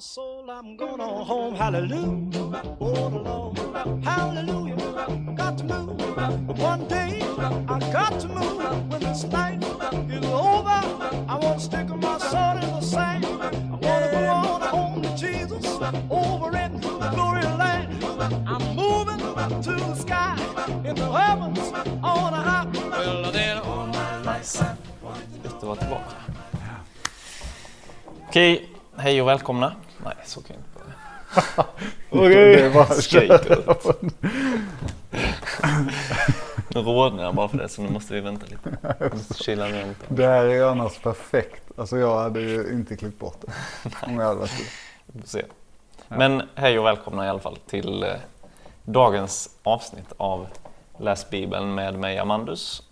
soul, I'm gonna home. Hallelujah. The Lord. Hallelujah. Got to move. One day, I got to move. When this night is over, I want to stick my sword in the sand. I want to go on home to Jesus over in the glory land. I'm moving to the sky in the heavens on a high. Well, then all my life. Att vara tillbaka. Okej, hej och välkomna. Nej, så kan jag inte börja. Okej. Det var ut. Nu rodnar jag bara för det så nu måste vi vänta lite. Chilla ner lite. Det här är ju annars perfekt. Alltså jag hade ju inte klippt bort det. Om jag hade varit se. Men hej och välkomna i alla fall till eh, dagens avsnitt av Läs Bibeln med mig Amandus.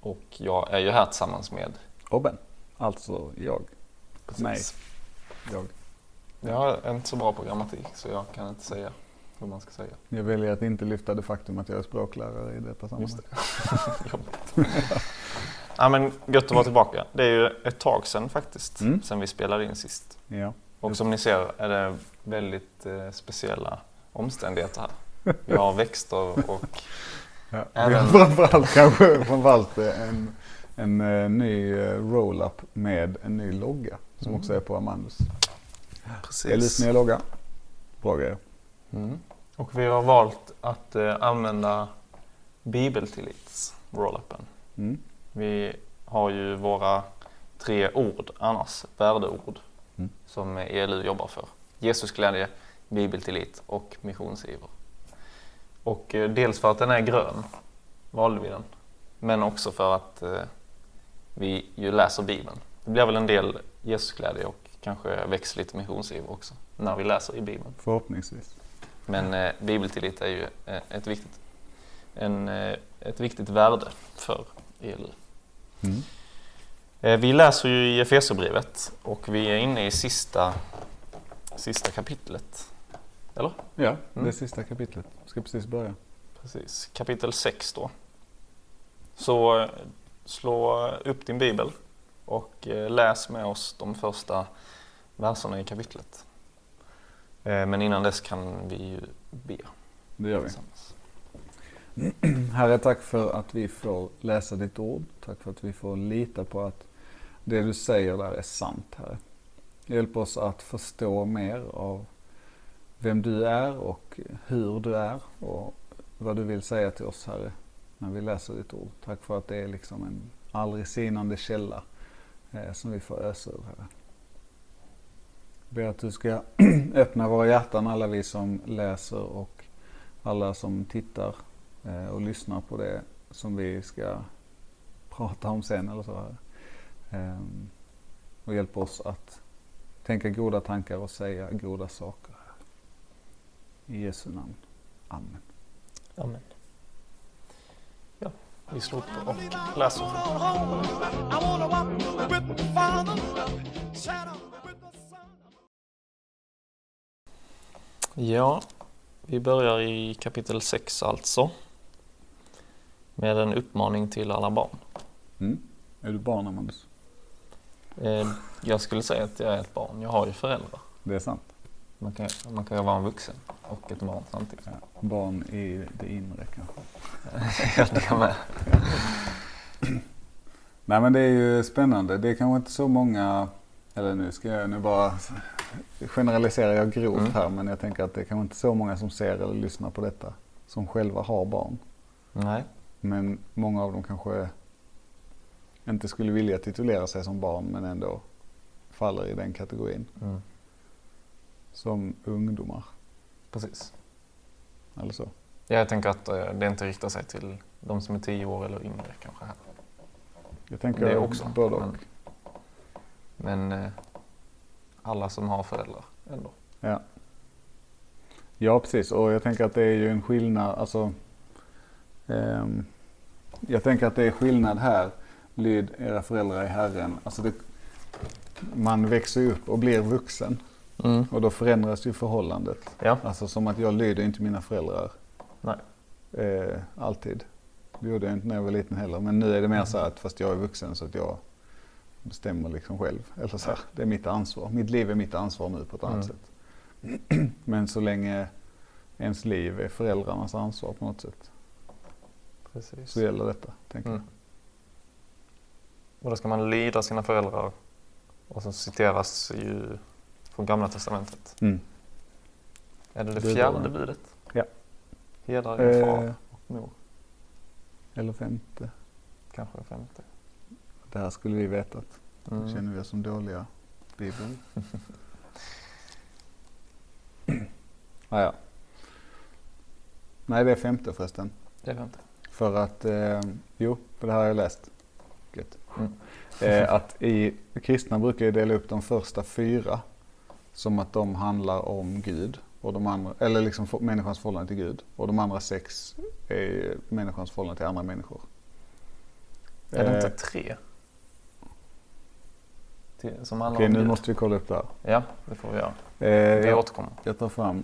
Och jag är ju här tillsammans med Robin. Alltså jag. Mig. Jag. Jag är inte så bra på grammatik så jag kan inte säga hur man ska säga. Jag väljer att inte lyfta det faktum att jag är språklärare i detta sammanhang. Just det. Jobbigt. ja, men gött att vara tillbaka. Det är ju ett tag sedan faktiskt, Mm. sen vi spelade in sist. Ja. Och som ni ser är det väldigt eh, speciella omständigheter här. Vi har växter och Ja. Även- Vi har framförallt kanske framförallt en, en eh, ny eh, roll-up med en ny logga. Som Mm. också är på Amandus. Precis. Elis nya logga. Bra grejer. Mm. Och vi har valt att eh, använda bibeltillits roll-upen. Mm. Vi har ju våra tre ord annars, värdeord, Mm. som ELU jobbar för. Jesusglädje, bibeltillit och missionsiver. Och eh, dels för att den är grön valde vi den. Men också för att eh, vi ju läser Bibeln. Det blir väl en del Jesusglädje och kanske växer lite missionsiver också när vi läser i Bibeln. Förhoppningsvis. Men eh, bibeltillit är ju eh, ett, viktigt, en, eh, ett viktigt värde för ELU. Mm. Eh, Vi läser ju i Efesierbrevet och vi är inne i sista, sista kapitlet. Eller? Ja, Mm. det sista kapitlet. Ska precis börja. Precis, kapitel 6 då. Så eh, slå upp din bibel och läs med oss de första verserna i kapitlet. Eh, Men innan dess kan vi ju be Det gör vi. Herre, tack för att vi får läsa ditt ord. Tack för att vi får lita på att det du säger där är sant, Herre. Hjälp oss att förstå mer av vem du är och hur du är och vad du vill säga till oss, Herre, när vi läser ditt ord. Tack för att det är liksom en aldrig sinande källa eh, som vi får ösa ur, Herre. Ber att du ska öppna våra hjärtan, alla vi som läser och alla som tittar eh, och lyssnar på det som vi ska prata om sen eller så här. Ehm, och hjälp oss att tänka goda tankar och säga goda saker. I Jesu namn. Amen. Amen. Ja, vi slår upp och läser. Ja, vi börjar i kapitel 6 alltså. Med en uppmaning till alla barn. Mm. Är du barn Amandus? Eh, Jag skulle säga att jag är ett barn. Jag har ju föräldrar. Det är sant. Man kan, man kan ju vara en vuxen och ett barn samtidigt. Ja. Barn i det inre kanske. Ja, det kan med. Nej men det är ju spännande. Det är kanske inte så många, eller nu ska jag nu bara generaliserar jag grovt Mm. här men jag tänker att det är kanske inte så många som ser eller lyssnar på detta som själva har barn. Nej, Men många av dem kanske inte skulle vilja titulera sig som barn men ändå faller i den kategorin. mm. Som ungdomar precis. eller så. Ja, jag tänker att eh, det inte riktar sig till de som är 10 år eller yngre kanske. Jag tänker Det också, både och. men- Men eh, alla som har föräldrar ändå. Ja. ja, precis. Och jag tänker att det är ju en skillnad. Alltså, ehm, jag tänker att det är skillnad här. Lyd era föräldrar i Herren. Alltså det, man växer upp och blir vuxen. Mm. Och då förändras ju förhållandet. Ja, Alltså som att jag lyder inte mina föräldrar. Nej. Eh, alltid. Det gjorde jag inte när jag var liten heller. Men nu är det mer så att fast jag är vuxen så att jag bestämmer liksom själv. Eller så här, det är mitt ansvar. Mitt liv är mitt ansvar nu på ett annat Mm. sätt. Men så länge ens liv är föräldrarnas ansvar på något sätt Precis. så gäller detta, tänker Mm. Och då ska man lyda sina föräldrar. Och så citeras ju från Gamla Testamentet. jag. Mm. Är det det fjärde budet? Ja. Hedra din Eh. far och mor. Eller femte. Kanske femte. Det här skulle vi vetat. Mm. Känner vi oss som dåliga bibeln. ah, ja. Nej, det är femte förresten. Det är femte. För att, eh, jo, för det här har jag läst. Gött. Mm. Eh, att i kristna brukar ju dela upp de första fyra som att de handlar om Gud. Och de andra, eller liksom för- människans förhållande till Gud. Och de andra sex är människans förhållande till andra människor. Är det Eh, inte tre? Till, som handlar Okej, nu måste vi kolla upp det här. Ja, det får vi göra. Eh, Vi jag, återkommer. jag tar fram.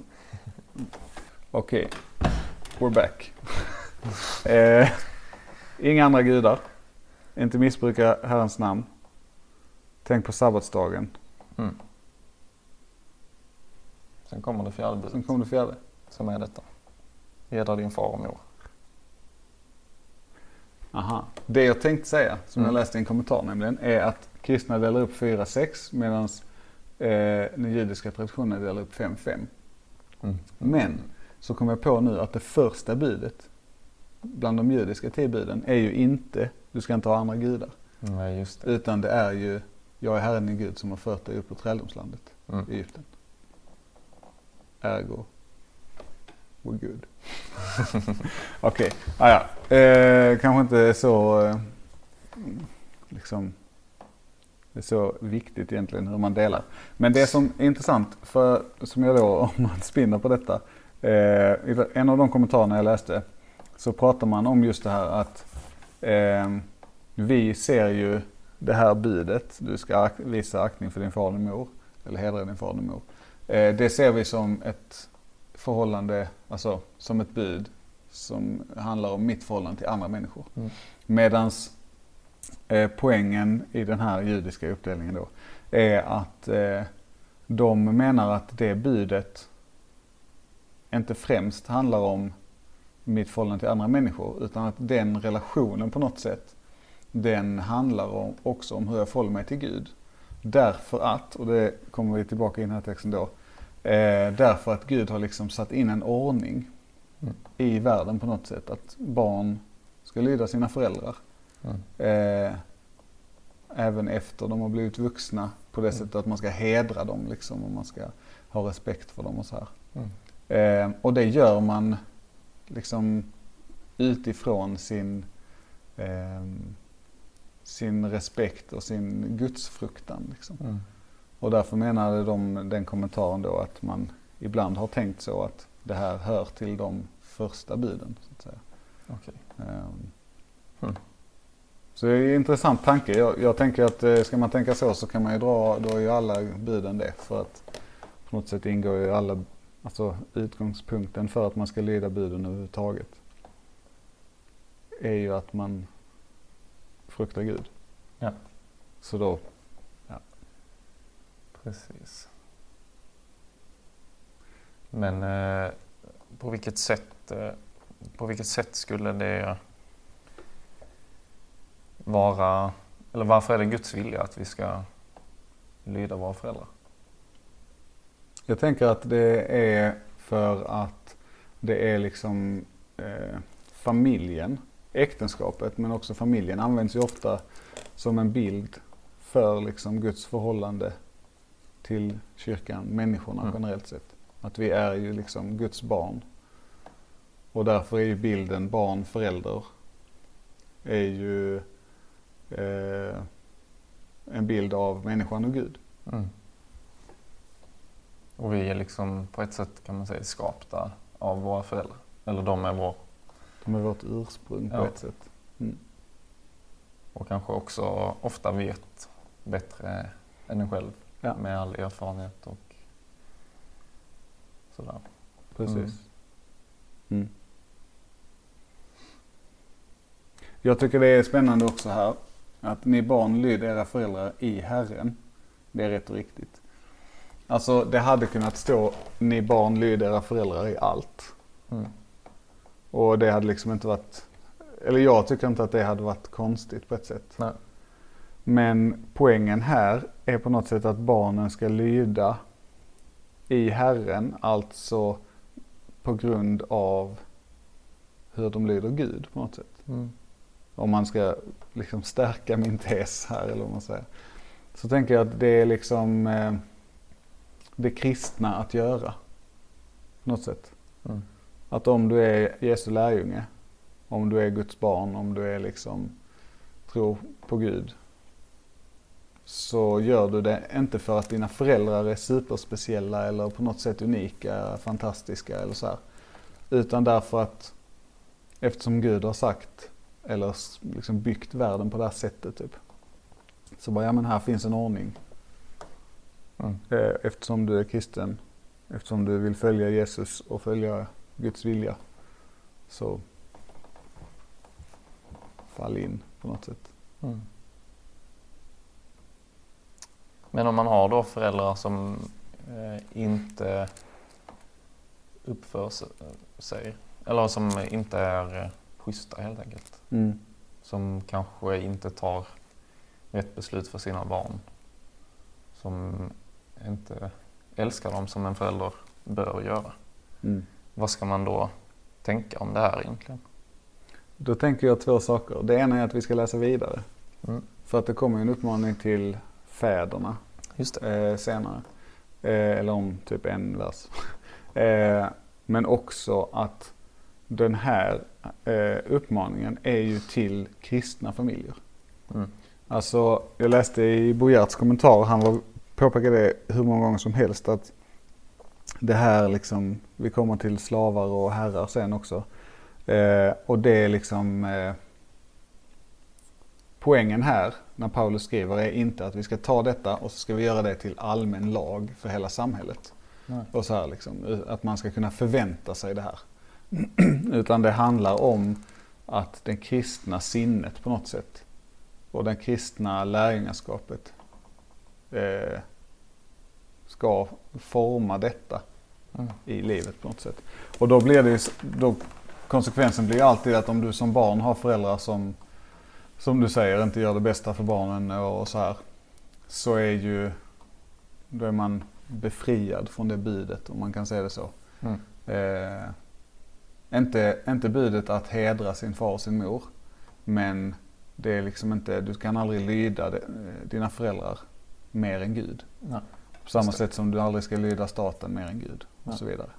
Okej, we're back. eh, inga andra gudar. Inte missbruka Herrens namn. Tänk på sabbatsdagen. Mm. Sen kommer det fjärde budet. Sen kom det fjärde. Som är detta. Hedra din far och mor. Aha. Det jag tänkte säga, som Mm. jag läste i en kommentar nämligen, är att kristna delar upp 4-6 medan eh, den judiska traditionen delar upp 5-5. Mm. Men så kom jag på nu att det första budet bland de judiska tio buden är ju inte du ska inte ha andra gudar. Nej, just det. Utan det är ju jag är Herren din Gud som har fört dig upp ur träldomslandet Mm. Egypten. Ergo, we're good. Okej, ah, ja. eh, kanske inte så eh, liksom det är så viktigt egentligen hur man delar. Men det som är intressant, för, som jag då, om man spinner på detta. Eh, i en av de kommentarerna jag läste så pratar man om just det här att eh, vi ser ju det här budet, du ska ak- visa aktning för din far och din mor, eller hedra din far och din mor. Eh, det ser vi som ett förhållande, alltså som ett bud som handlar om mitt förhållande till andra människor. Mm. Medans eh, poängen i den här judiska uppdelningen då är att eh, de menar att det budet inte främst handlar om mitt förhållande till andra människor utan att den relationen på något sätt den handlar om, också om hur jag förhåller mig till Gud. Därför att, och det kommer vi tillbaka in i den här texten då, eh, därför att Gud har liksom satt in en ordning Mm. i världen på något sätt. Att barn ska lyda sina föräldrar. Mm. Eh, även efter de har blivit vuxna på det Mm. sättet att man ska hedra dem liksom och man ska ha respekt för dem och så här. Mm. Eh, och det gör man liksom utifrån sin, ehm, sin respekt och sin gudsfruktan. Liksom. Och därför menade de den kommentaren då att man ibland har tänkt så att det här hör till de första buden. Så att säga. Okej. Ehm, Mm. Så det är en intressant tanke. Jag, jag tänker att eh, ska man tänka så så kan man ju dra, då är ju alla buden det. För att på något sätt ingår ju alla, alltså utgångspunkten för att man ska lyda buden överhuvudtaget. Är ju att man fruktar Gud. Ja. Så då, Precis. Men eh, på vilket sätt eh, på vilket sätt skulle det vara, eller varför är det Guds vilja att vi ska lyda våra föräldrar? Jag tänker att det är för att det är liksom eh, familjen, äktenskapet men också familjen används ju ofta som en bild för liksom Guds förhållande till kyrkan, människorna Mm. generellt sett. Att vi är ju liksom Guds barn. Och därför är ju bilden barn, förälder är ju eh, en bild av människan och Gud. Mm. Och vi är liksom på ett sätt kan man säga skapta av våra föräldrar. Eller de är vår. De är vårt ursprung på Ja. ett sätt. Och kanske också ofta vet bättre än en själv. Ja. Med all erfarenhet och sådär. Precis. Mm. Jag tycker det är spännande också här. Att ni barn lyd era föräldrar i Herren. Det är rätt och riktigt. Alltså det hade kunnat stå ni barn lyd era föräldrar i allt. Mm. Och det hade liksom inte varit, eller jag tycker inte att det hade varit konstigt på ett sätt. Nej. Men poängen här är på något sätt att barnen ska lyda i Herren, alltså på grund av hur de lyder Gud på något sätt. Mm. Om man ska liksom stärka min tes här eller vad man säger. Så tänker jag att det är liksom eh, det kristna att göra. På något sätt. Mm. Att om du är Jesu lärjunge, om du är Guds barn, om du är liksom tror på Gud. Så gör du det inte för att dina föräldrar är superspeciella eller på något sätt unika, fantastiska eller så här. Utan därför att eftersom Gud har sagt eller liksom byggt världen på det här sättet typ. Så bara, ja men här finns en ordning. Mm. Eh, Eftersom du är kristen, eftersom du vill följa Jesus och följa Guds vilja. Så fall in på något sätt. Mm. Men om man har då föräldrar som eh, inte uppför sig, eller som inte är eh, schyssta helt enkelt. Som kanske inte tar rätt beslut för sina barn. Som inte älskar dem som en förälder bör göra. Mm. Vad ska man då tänka om det här egentligen? Då tänker jag två saker. Det ena är att vi ska läsa vidare. Mm. För att det kommer en uppmaning till fäderna Just eh, senare. Eh, eller om typ en vers. eh, men också att den här eh, uppmaningen är ju till kristna familjer. Mm. Alltså, jag läste i Bo Giertz kommentar, han var, påpekade det hur många gånger som helst att det här liksom, vi kommer till slavar och herrar sen också. Eh, och det är liksom eh, poängen här när Paulus skriver är inte att vi ska ta detta och så ska vi göra det till allmän lag för hela samhället. Nej. Och så här liksom, att man ska kunna förvänta sig det här. Utan det handlar om att det kristna sinnet på något sätt och det kristna lärjungaskapet eh, ska forma detta Mm. i livet på något sätt. Och då blir det ju, då, konsekvensen blir alltid att om du som barn har föräldrar som, som du säger, inte gör det bästa för barnen och så här. Så är ju, då är man befriad från det budet om man kan säga det så. Mm. Eh, inte, inte budet att hedra sin far och sin mor. Men det är liksom inte, du kan aldrig lyda det, eh, dina föräldrar mer än Gud. Nej. På samma sätt som du aldrig ska lyda staten mer än Gud och Ja. så vidare.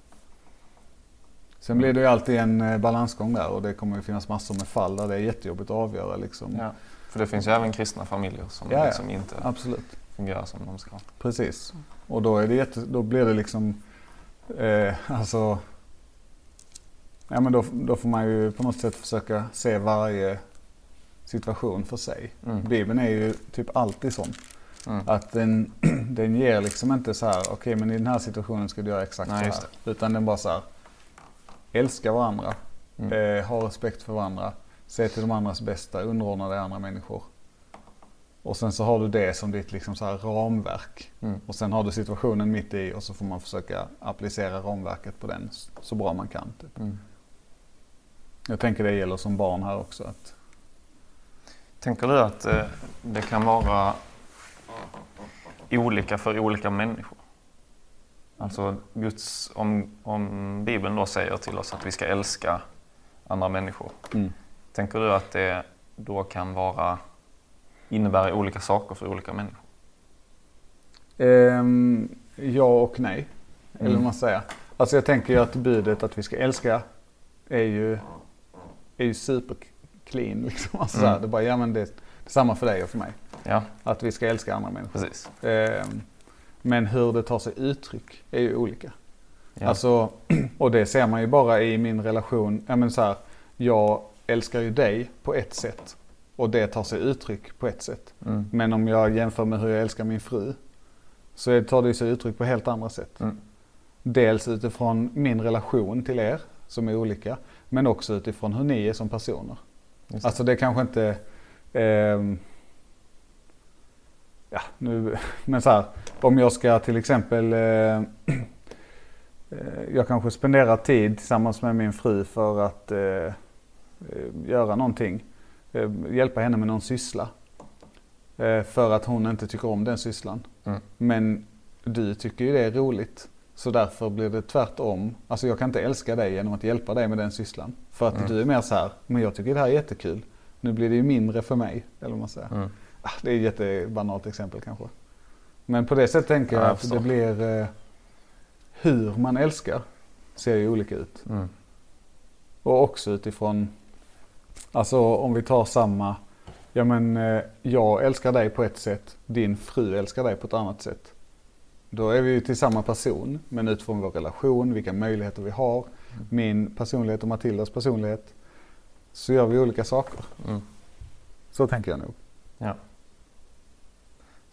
Sen blir det ju alltid en eh, balansgång där och det kommer ju finnas massor med fall där det är jättejobbigt att avgöra liksom. Ja. För det finns ju även kristna familjer som Ja, ja. liksom inte Absolut, fungerar som de ska. precis. Och då, är det jätte, då blir det liksom, eh, alltså, ja men då, då får man ju på något sätt försöka se varje situation för sig. Mm. Bibeln är ju typ alltid sån. Mm. Att den, den ger liksom inte så här, okej men i den här situationen ska du göra exakt Nej, så här. Utan den bara så här, älska varandra, Mm. eh, ha respekt för varandra, se till de andras bästa, underordna dig andra människor. Och sen så har du det som ditt liksom så här ramverk. Mm. Och sen har du situationen mitt i och så får man försöka applicera ramverket på den så bra man kan. Typ. Mm. Jag tänker det gäller som barn här också. Att, Tänker du att eh, det kan vara olika för olika människor? Alltså Guds, om, om Bibeln då säger till oss att vi ska älska andra människor. Tänker du att det då kan vara innebära olika saker för olika människor? Ehm, ja och nej. Eller Mm. vad man säger. Alltså jag tänker ju att budet att vi ska älska är ju, är ju super clean. Liksom. Alltså Mm. det är bara, ja men det är detsamma för dig och för mig. Ja, Att vi ska älska andra människor. precis. Ehm, men hur det tar sig uttryck är ju olika. Ja. Alltså, och det ser man ju bara i min relation. Ja, men så här, jag älskar ju dig på ett sätt och det tar sig uttryck på ett sätt. Mm. Men om jag jämför med hur jag älskar min fru så tar det sig uttryck på helt andra sätt. Mm. Dels utifrån min relation till er som är olika men också utifrån hur ni är som personer. Just det. Alltså det kanske inte, ehm, ja, nu, men så här, om jag ska till exempel, eh, eh, jag kanske spenderar tid tillsammans med min fru för att eh, eh göra någonting. Eh, hjälpa henne med någon syssla. Eh, för att hon inte tycker om den sysslan. Mm. Men du tycker ju det är roligt. Så därför blir det tvärtom. Alltså jag kan inte älska dig genom att hjälpa dig med den sysslan. För att Mm. du är mer så här, men jag tycker det här är jättekul. Nu blir det ju mindre för mig. Eller vad man säger. Mm. Ah, Det är ett jättebanalt exempel kanske. Men på det sättet tänker Ja, jag jag att det blir eh, hur man älskar ser ju olika ut. Mm. Och också utifrån, alltså om vi tar samma, ja men eh, jag älskar dig på ett sätt, din fru älskar dig på ett annat sätt. Då är vi ju till samma person, men utifrån vår relation, vilka möjligheter vi har, min personlighet och Matildas personlighet, så gör vi olika saker. Mm. Så tänker jag nog. Ja.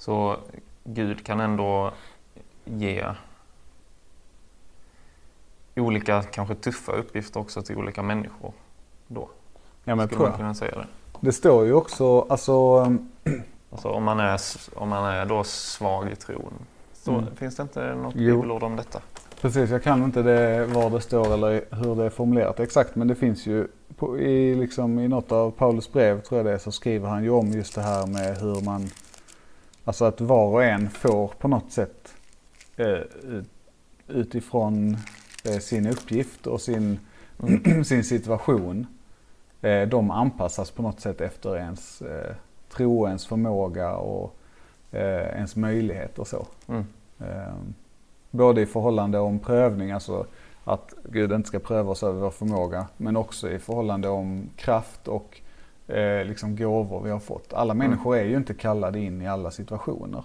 Så Gud kan ändå ge olika, kanske tuffa uppgifter också till olika människor. Då Ja men skulle man kunna säga det. Det står ju också, alltså, Alltså om man är, om man är då svag i tron. Så Mm. finns det inte något bibelord om detta? precis jag kan inte det var det står eller hur det är formulerat exakt men det finns ju på, i, liksom, i något av Paulus brev tror jag det är, så skriver han ju om just det här med hur man, alltså att var och en får på något sätt eh, ut- utifrån eh, sin uppgift och sin, sin situation. Eh, de anpassas på något sätt efter ens tro, ens förmåga och ens möjlighet och så. Mm. Eh, både i förhållande om prövning, alltså att Gud inte ska pröva oss över vår förmåga, men också i förhållande om kraft och eh, liksom gåvor vi har fått. Alla Mm. människor är ju inte kallade in i alla situationer.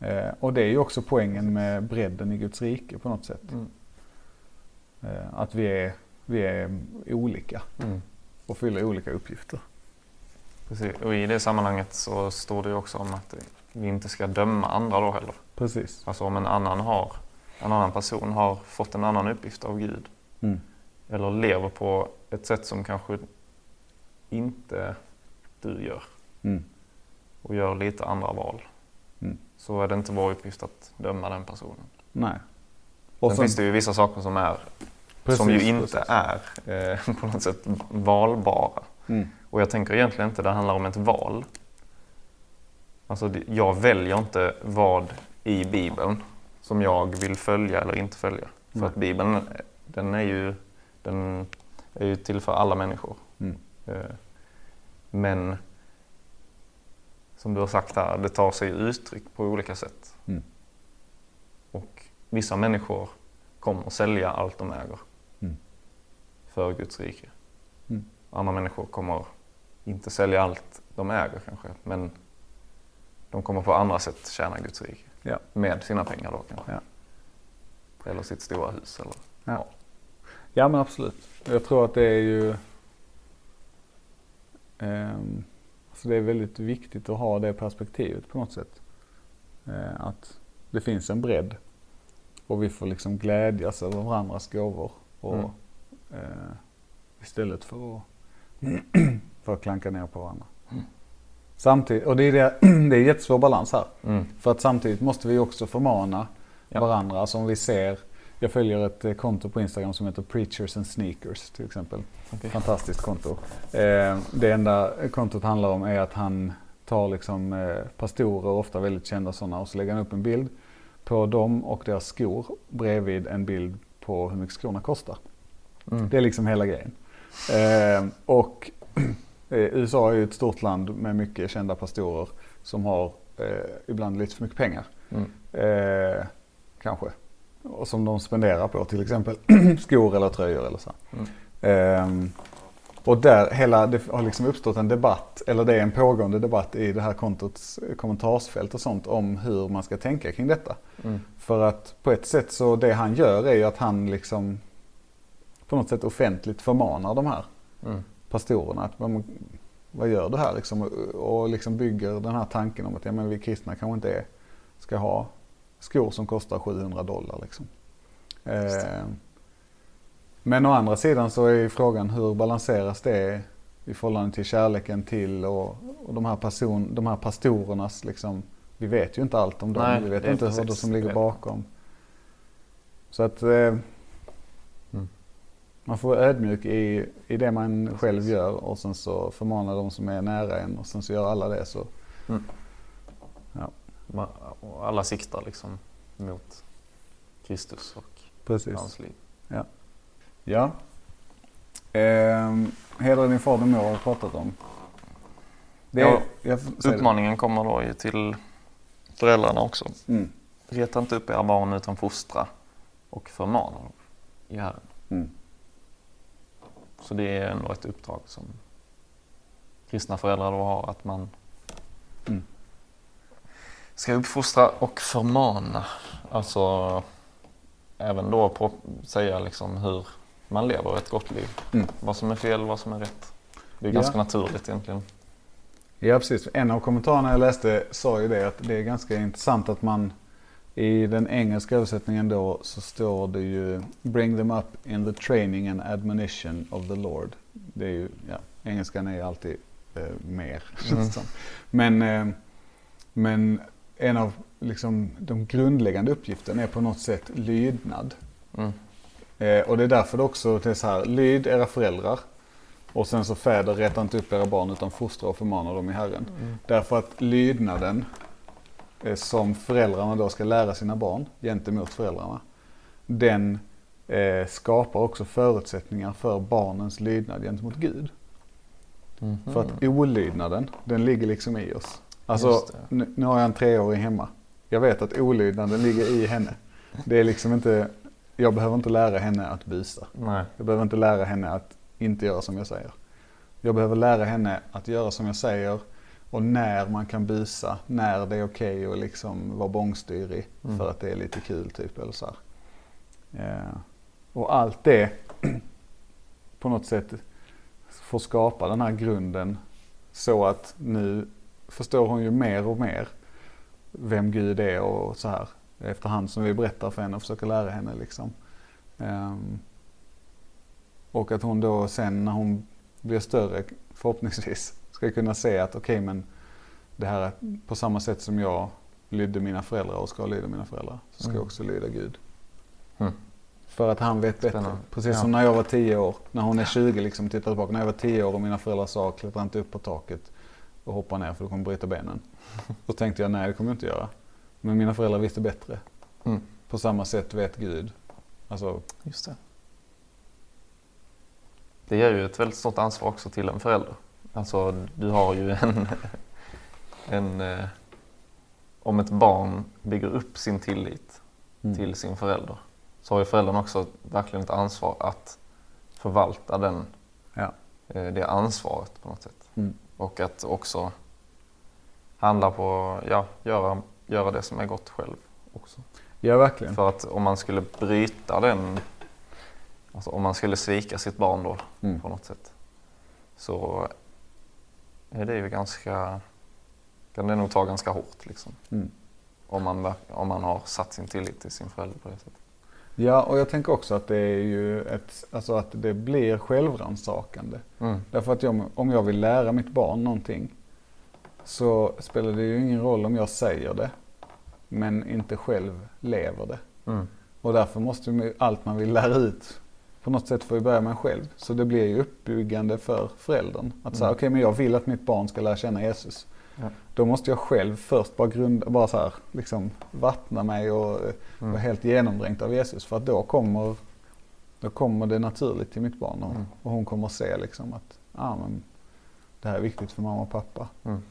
Eh, och det är ju också poängen med bredden i Guds rike på något sätt. Mm. Eh, att vi är, vi är olika Mm. och fyller olika uppgifter. Precis. Och i det sammanhanget så står det också om att vi inte ska döma andra då heller. Precis. Alltså om en annan har, en annan person har fått en annan uppgift av Gud Mm. eller lever på ett sätt som kanske inte du gör Mm. och gör lite andra val. Mm. Så är det inte vår uppgift att döma den personen. Nej. Sen finns det ju vissa saker som, är, som ju Precis, inte precis. är eh, på något sätt valbara. Mm. Och jag tänker egentligen inte det handlar om ett val. Alltså jag väljer inte vad i Bibeln som jag vill följa eller inte följa. För att Bibeln den är, ju, den är ju till för alla människor. Mm. Eh, Men som du har sagt här, det tar sig uttryck på olika sätt. Mm. Och vissa människor kommer sälja allt de äger Mm. för Guds rike. Mm. Andra människor kommer inte sälja allt de äger kanske, men de kommer på andra sätt tjäna Guds rike. Ja. Med sina pengar då kanske. Ja. Eller sitt stora hus. Eller. Ja. ja men absolut. Jag tror att det är ju ehm, alltså det är väldigt viktigt att ha det perspektivet på något sätt. Eh, att det finns en bredd och vi får liksom glädjas över varandras gåvor. Och, Mm. eh, istället för att, för att klanka ner på varandra. Mm. Samtidigt, och det är, det, det är jättesvår balans här. Mm. För att samtidigt måste vi också förmana Ja. varandra. Alltså om vi ser, jag följer ett eh, konto på Instagram som heter Preachers and Sneakers till exempel. Okej. Fantastiskt konto. Eh, det enda kontot handlar om är att han tar liksom eh, pastorer, ofta väldigt kända sådana, och så lägger han upp en bild på dem och deras skor bredvid en bild på hur mycket skorna kostar. Mm. Det är liksom hela grejen. Och USA är ju ett stort land med mycket kända pastorer som har ibland lite för mycket pengar. Mm. Kanske. Och som de spenderar på till exempel skor eller tröjor eller så. Mm. Ehm, och där hela, det har liksom uppstått en debatt, eller det är en pågående debatt i det här kontots kommentarsfält och sånt om hur man ska tänka kring detta. Mm. För att på ett sätt så det han gör är ju att han liksom på något sätt offentligt förmanar de här Mm. pastorerna att vad, vad gör du här liksom? Och, och liksom bygger den här tanken om att ja, men vi kristna kanske inte är, ska ha skor som kostar 700 dollar liksom. Eh, men å andra sidan så är ju frågan hur balanseras det i förhållande till kärleken till och, och de, här person, de här pastorernas liksom vi vet ju inte allt om dem. Nej, vi vet inte precis vad som ligger bakom. Så att eh, Mm. man får vara ödmjuk i, i det man själv gör och sen så förmana de som är nära en och sen så gör alla det så. Ma- och Alla siktar liksom mot Kristus och Precis. hans liv. Ja. Ehm, hedra din far och mor har vi pratat om. Det Ja, jag. Uppmaningen kommer då ju till föräldrarna också. Mm. Reta inte upp era barn utan fostra och förmana dem i Herren. Mm. Så det är ändå ett uppdrag som kristna föräldrar då har att man Mm. Ska uppfostra och förmana. Alltså även då på, säga liksom hur man lever ett gott liv. Mm. Vad som är fel, vad som är rätt. Det är Ja. ganska naturligt egentligen. Ja precis. En av kommentarerna jag läste sa ju det att det är ganska intressant att man i den engelska översättningen då så står det ju Bring them up in the training and admonition of the Lord. Det är ju, ja, engelskan är ju alltid eh, mer. Mm. Men, eh, men en av liksom, de grundläggande uppgifterna är på något sätt lydnad. Mm. Eh, och det är därför det också det är så här, lyd era föräldrar. Och sen så fäder, reta inte upp era barn utan fostra och förmana dem i Herren. Mm. Därför att lydnaden eh, som föräldrarna då ska lära sina barn gentemot föräldrarna. Den eh, skapar också förutsättningar för barnens lydnad gentemot Gud. Mhm. För att olydnaden, den ligger liksom i oss. Alltså, nu, nu har jag en treåring hemma. Jag vet att olydnaden ligger i henne. Det är liksom inte, jag behöver inte lära henne att busa. Nej. Jag behöver inte lära henne att inte göra som jag säger. Jag behöver lära henne att göra som jag säger och när man kan busa, när det är okej att liksom vara bångstyrig Mm. för att det är lite kul typ eller så. Eh, och allt det på något sätt får skapa den här grunden så att nu förstår hon ju mer och mer vem Gud är och så här efterhand som vi berättar för henne och försöker lära henne liksom. Ehm, och att hon då sen när hon blir större förhoppningsvis ska kunna se att okej men det här är på samma sätt som jag lydde mina föräldrar och ska lyda mina föräldrar så ska Mm. jag också lyda Gud. Mm. För att han vet bättre. Spännande. Precis Ja. som när jag var 10 år. När hon är 20 liksom tittar tillbaka. När jag var 10 år och mina föräldrar sa klättra inte upp på taket och hoppa ner för du kommer bryta benen. Då tänkte jag nej det kommer jag inte göra. Men mina föräldrar visste bättre. Mm. På samma sätt vet Gud. Alltså, Just det. Det ger ju ett väldigt stort ansvar också till en förälder. Alltså du har ju en, en eh, om ett barn bygger upp sin tillit Mm. till sin förälder så har ju föräldern också verkligen ett ansvar att förvalta den, Ja. eh, det ansvaret på något sätt. Mm. Och att också handla på, ja, göra, göra det som är gott själv också. ja verkligen. För att om man skulle bryta den, alltså om man skulle svika sitt barn då Mm. på något sätt. Så är det ju ganska, kan det nog ta ganska hårt liksom. Mm. Om man, om man har satt sin tillit till sin förälder på det sättet. Ja, och jag tänker också att det är ju ett, alltså att det blir självrannsakande. Mm. Därför att jag, om jag vill lära mitt barn någonting så spelar det ju ingen roll om jag säger det men inte själv lever det. Mm. Och därför måste ju allt man vill lära ut på något sätt får ju börja med en själv. Så det blir ju uppbyggande för föräldern. Att säga, Mm. okej men jag vill att mitt barn ska lära känna Jesus. Ja. Då måste jag själv först bara grunda, bara så här, liksom vattna mig och eh, Mm. vara helt genomdränkt av Jesus. För att då kommer, då kommer det naturligt till mitt barn och, Mm. och hon kommer att se liksom att ah, men det här är viktigt för mamma och pappa. Mm.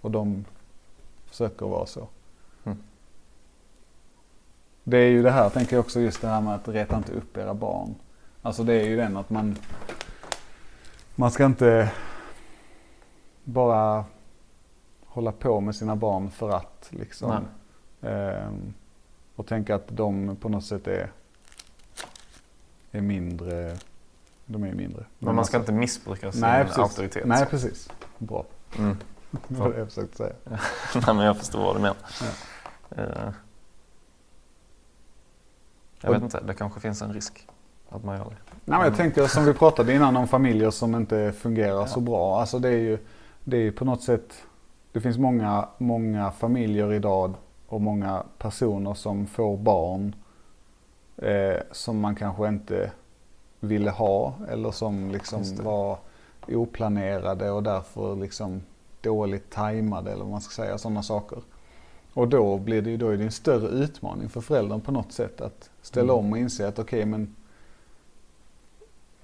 Och de försöker vara så. Mm. Det är ju det här, tänker jag också, just det här med att reta inte upp era barn. Alltså det är ju den att man, man ska inte bara hålla på med sina barn för att liksom. Ehm, och tänka att de på något sätt är, är mindre, de är mindre. Men man ska alltså- inte missbruka sin Nej, precis. auktoritet. Nej så. precis. Bra. Mm. Det var det jag försökte säga. Nej, men jag förstår vad du menar. Eh, Jag Och- vet inte, det kanske finns en risk att man gör det. Nej, men jag tänker som vi pratade innan om familjer som inte fungerar så Ja. bra. Alltså det är ju, det är på något sätt, det finns många, många familjer idag och många personer som får barn eh, som man kanske inte ville ha eller som liksom var oplanerade och därför liksom dåligt tajmade eller vad man ska säga, sådana saker. Och då blir det ju då är det en större utmaning för föräldern på något sätt att ställa Mm. om och inse att okej men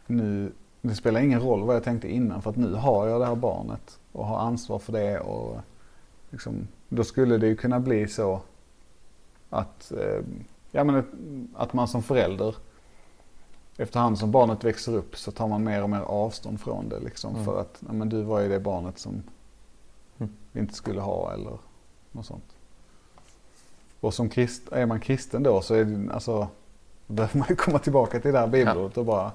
nu, det spelar ingen roll vad jag tänkte innan för att nu har jag det här barnet och har ansvar för det och liksom, då skulle det ju kunna bli så att, eh, ja, men att, man som förälder efterhand som barnet växer upp så tar man mer och mer avstånd från det liksom Mm. för att ja, men du var ju det barnet som Mm. vi inte skulle ha eller något sånt. Och som krist, är man kristen då så är det, alltså, behöver man ju komma tillbaka till det här bibelordet och bara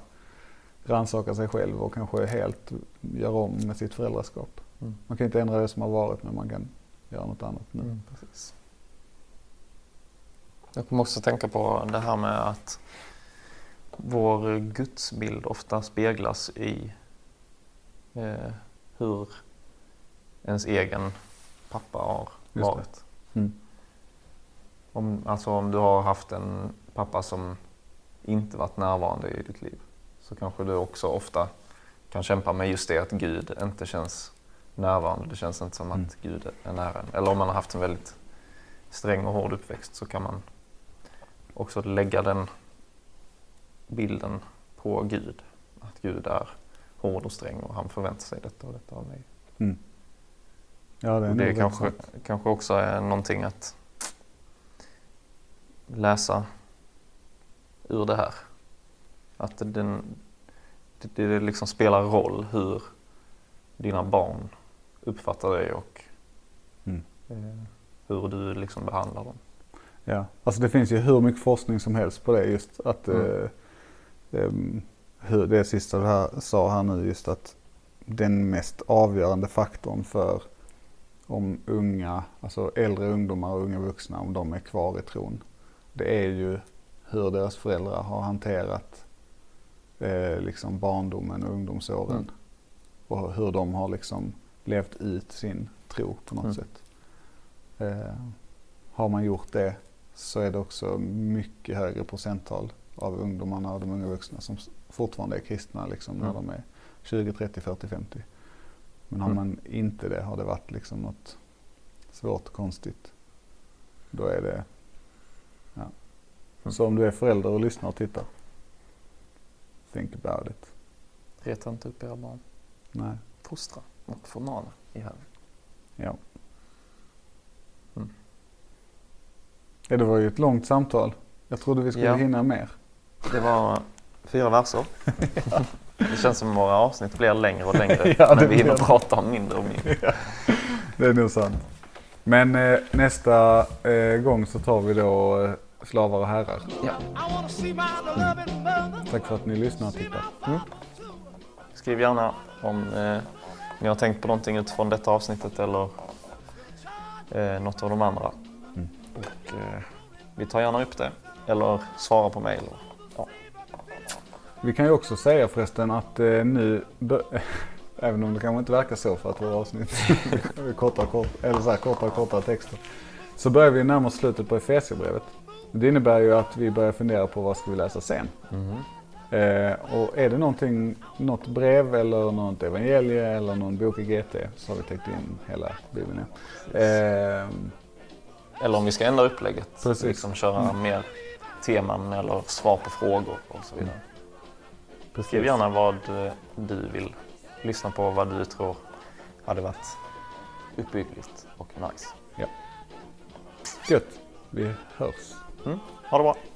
rannsaka sig själv och kanske helt göra om med sitt föräldraskap. Mm. Man kan inte ändra det som har varit men man kan göra något annat nu. Mm, precis. Jag kommer också tänka på det här med att vår gudsbild ofta speglas i eh, hur ens egen pappa har Just det. varit. Mm. Om, alltså om du har haft en pappa som inte varit närvarande i ditt liv så kanske du också ofta kan kämpa med just det att Gud inte känns närvarande. Det känns inte som Mm. att Gud är nära en. Eller om man har haft en väldigt sträng och hård uppväxt så kan man också lägga den bilden på Gud. Att Gud är hård och sträng och han förväntar sig detta och detta av mig. Mm. Ja, det är Och det kanske, kanske också är någonting att läsa ur det här. Att den, det, det liksom spelar roll hur dina barn uppfattar dig och Mm. eh, hur du liksom behandlar dem. Ja, alltså det finns ju hur mycket forskning som helst på det just att Mm. eh, ehm, hur det sista du här, sa här nu just att den mest avgörande faktorn för om unga, alltså äldre ungdomar och unga vuxna, om de är kvar i tron. Det är ju hur deras föräldrar har hanterat eh, liksom barndomen och ungdomsåren. Mm. Och hur de har liksom levt ut sin tro på något Mm. sätt. Eh, har man gjort det så är det också mycket högre procenttal av ungdomarna och de unga vuxna som fortfarande är kristna liksom när Mm. de är 20, 30, 40, 50. Men har Mm. man inte det, har det varit liksom något svårt och konstigt. Då är det, ja. Mm. Så om du är förälder och lyssnar och tittar. Think about it. Reta inte upp era barn. Nej, Fostra och förmana i Herren. ja. Mm. Ja, det var ju ett långt samtal. Jag trodde vi skulle Ja. hinna mer. Det var fyra verser. Det känns som våra avsnitt blir längre och längre. Ja, men vi hinner det. prata om mindre och mindre. Det är nog sant. Men eh, nästa eh, gång så tar vi då eh, slavar och herrar. Ja. Mother. Tack för att ni lyssnar och tittar. Skriv gärna om eh, ni har tänkt på någonting utifrån detta avsnittet eller eh, något av de andra. Mm. Och, eh, vi tar gärna upp det eller svarar på mejl. Ja. Vi kan ju också säga förresten att eh, nu, även om det kanske inte verkar så för att våra avsnitt är kortare, kort, eller så här, kortare och kortare texter. Så börjar vi närma oss slutet på Efesierbrevet. Det innebär ju att vi börjar fundera på vad ska vi läsa sen. Eh, och är det någonting, något brev eller något evangelie eller någon bok i GT så har vi täckt in hela Bibeln. ja. Eh, Eller om vi ska ändra upplägget. Precis. Liksom köra mer teman eller svar på frågor och så vidare. precis. Skriv gärna vad eh, du vill lyssna på, vad du tror hade varit uppbyggligt och nice. Gött. Vi hörs. Mm. Ha det bra!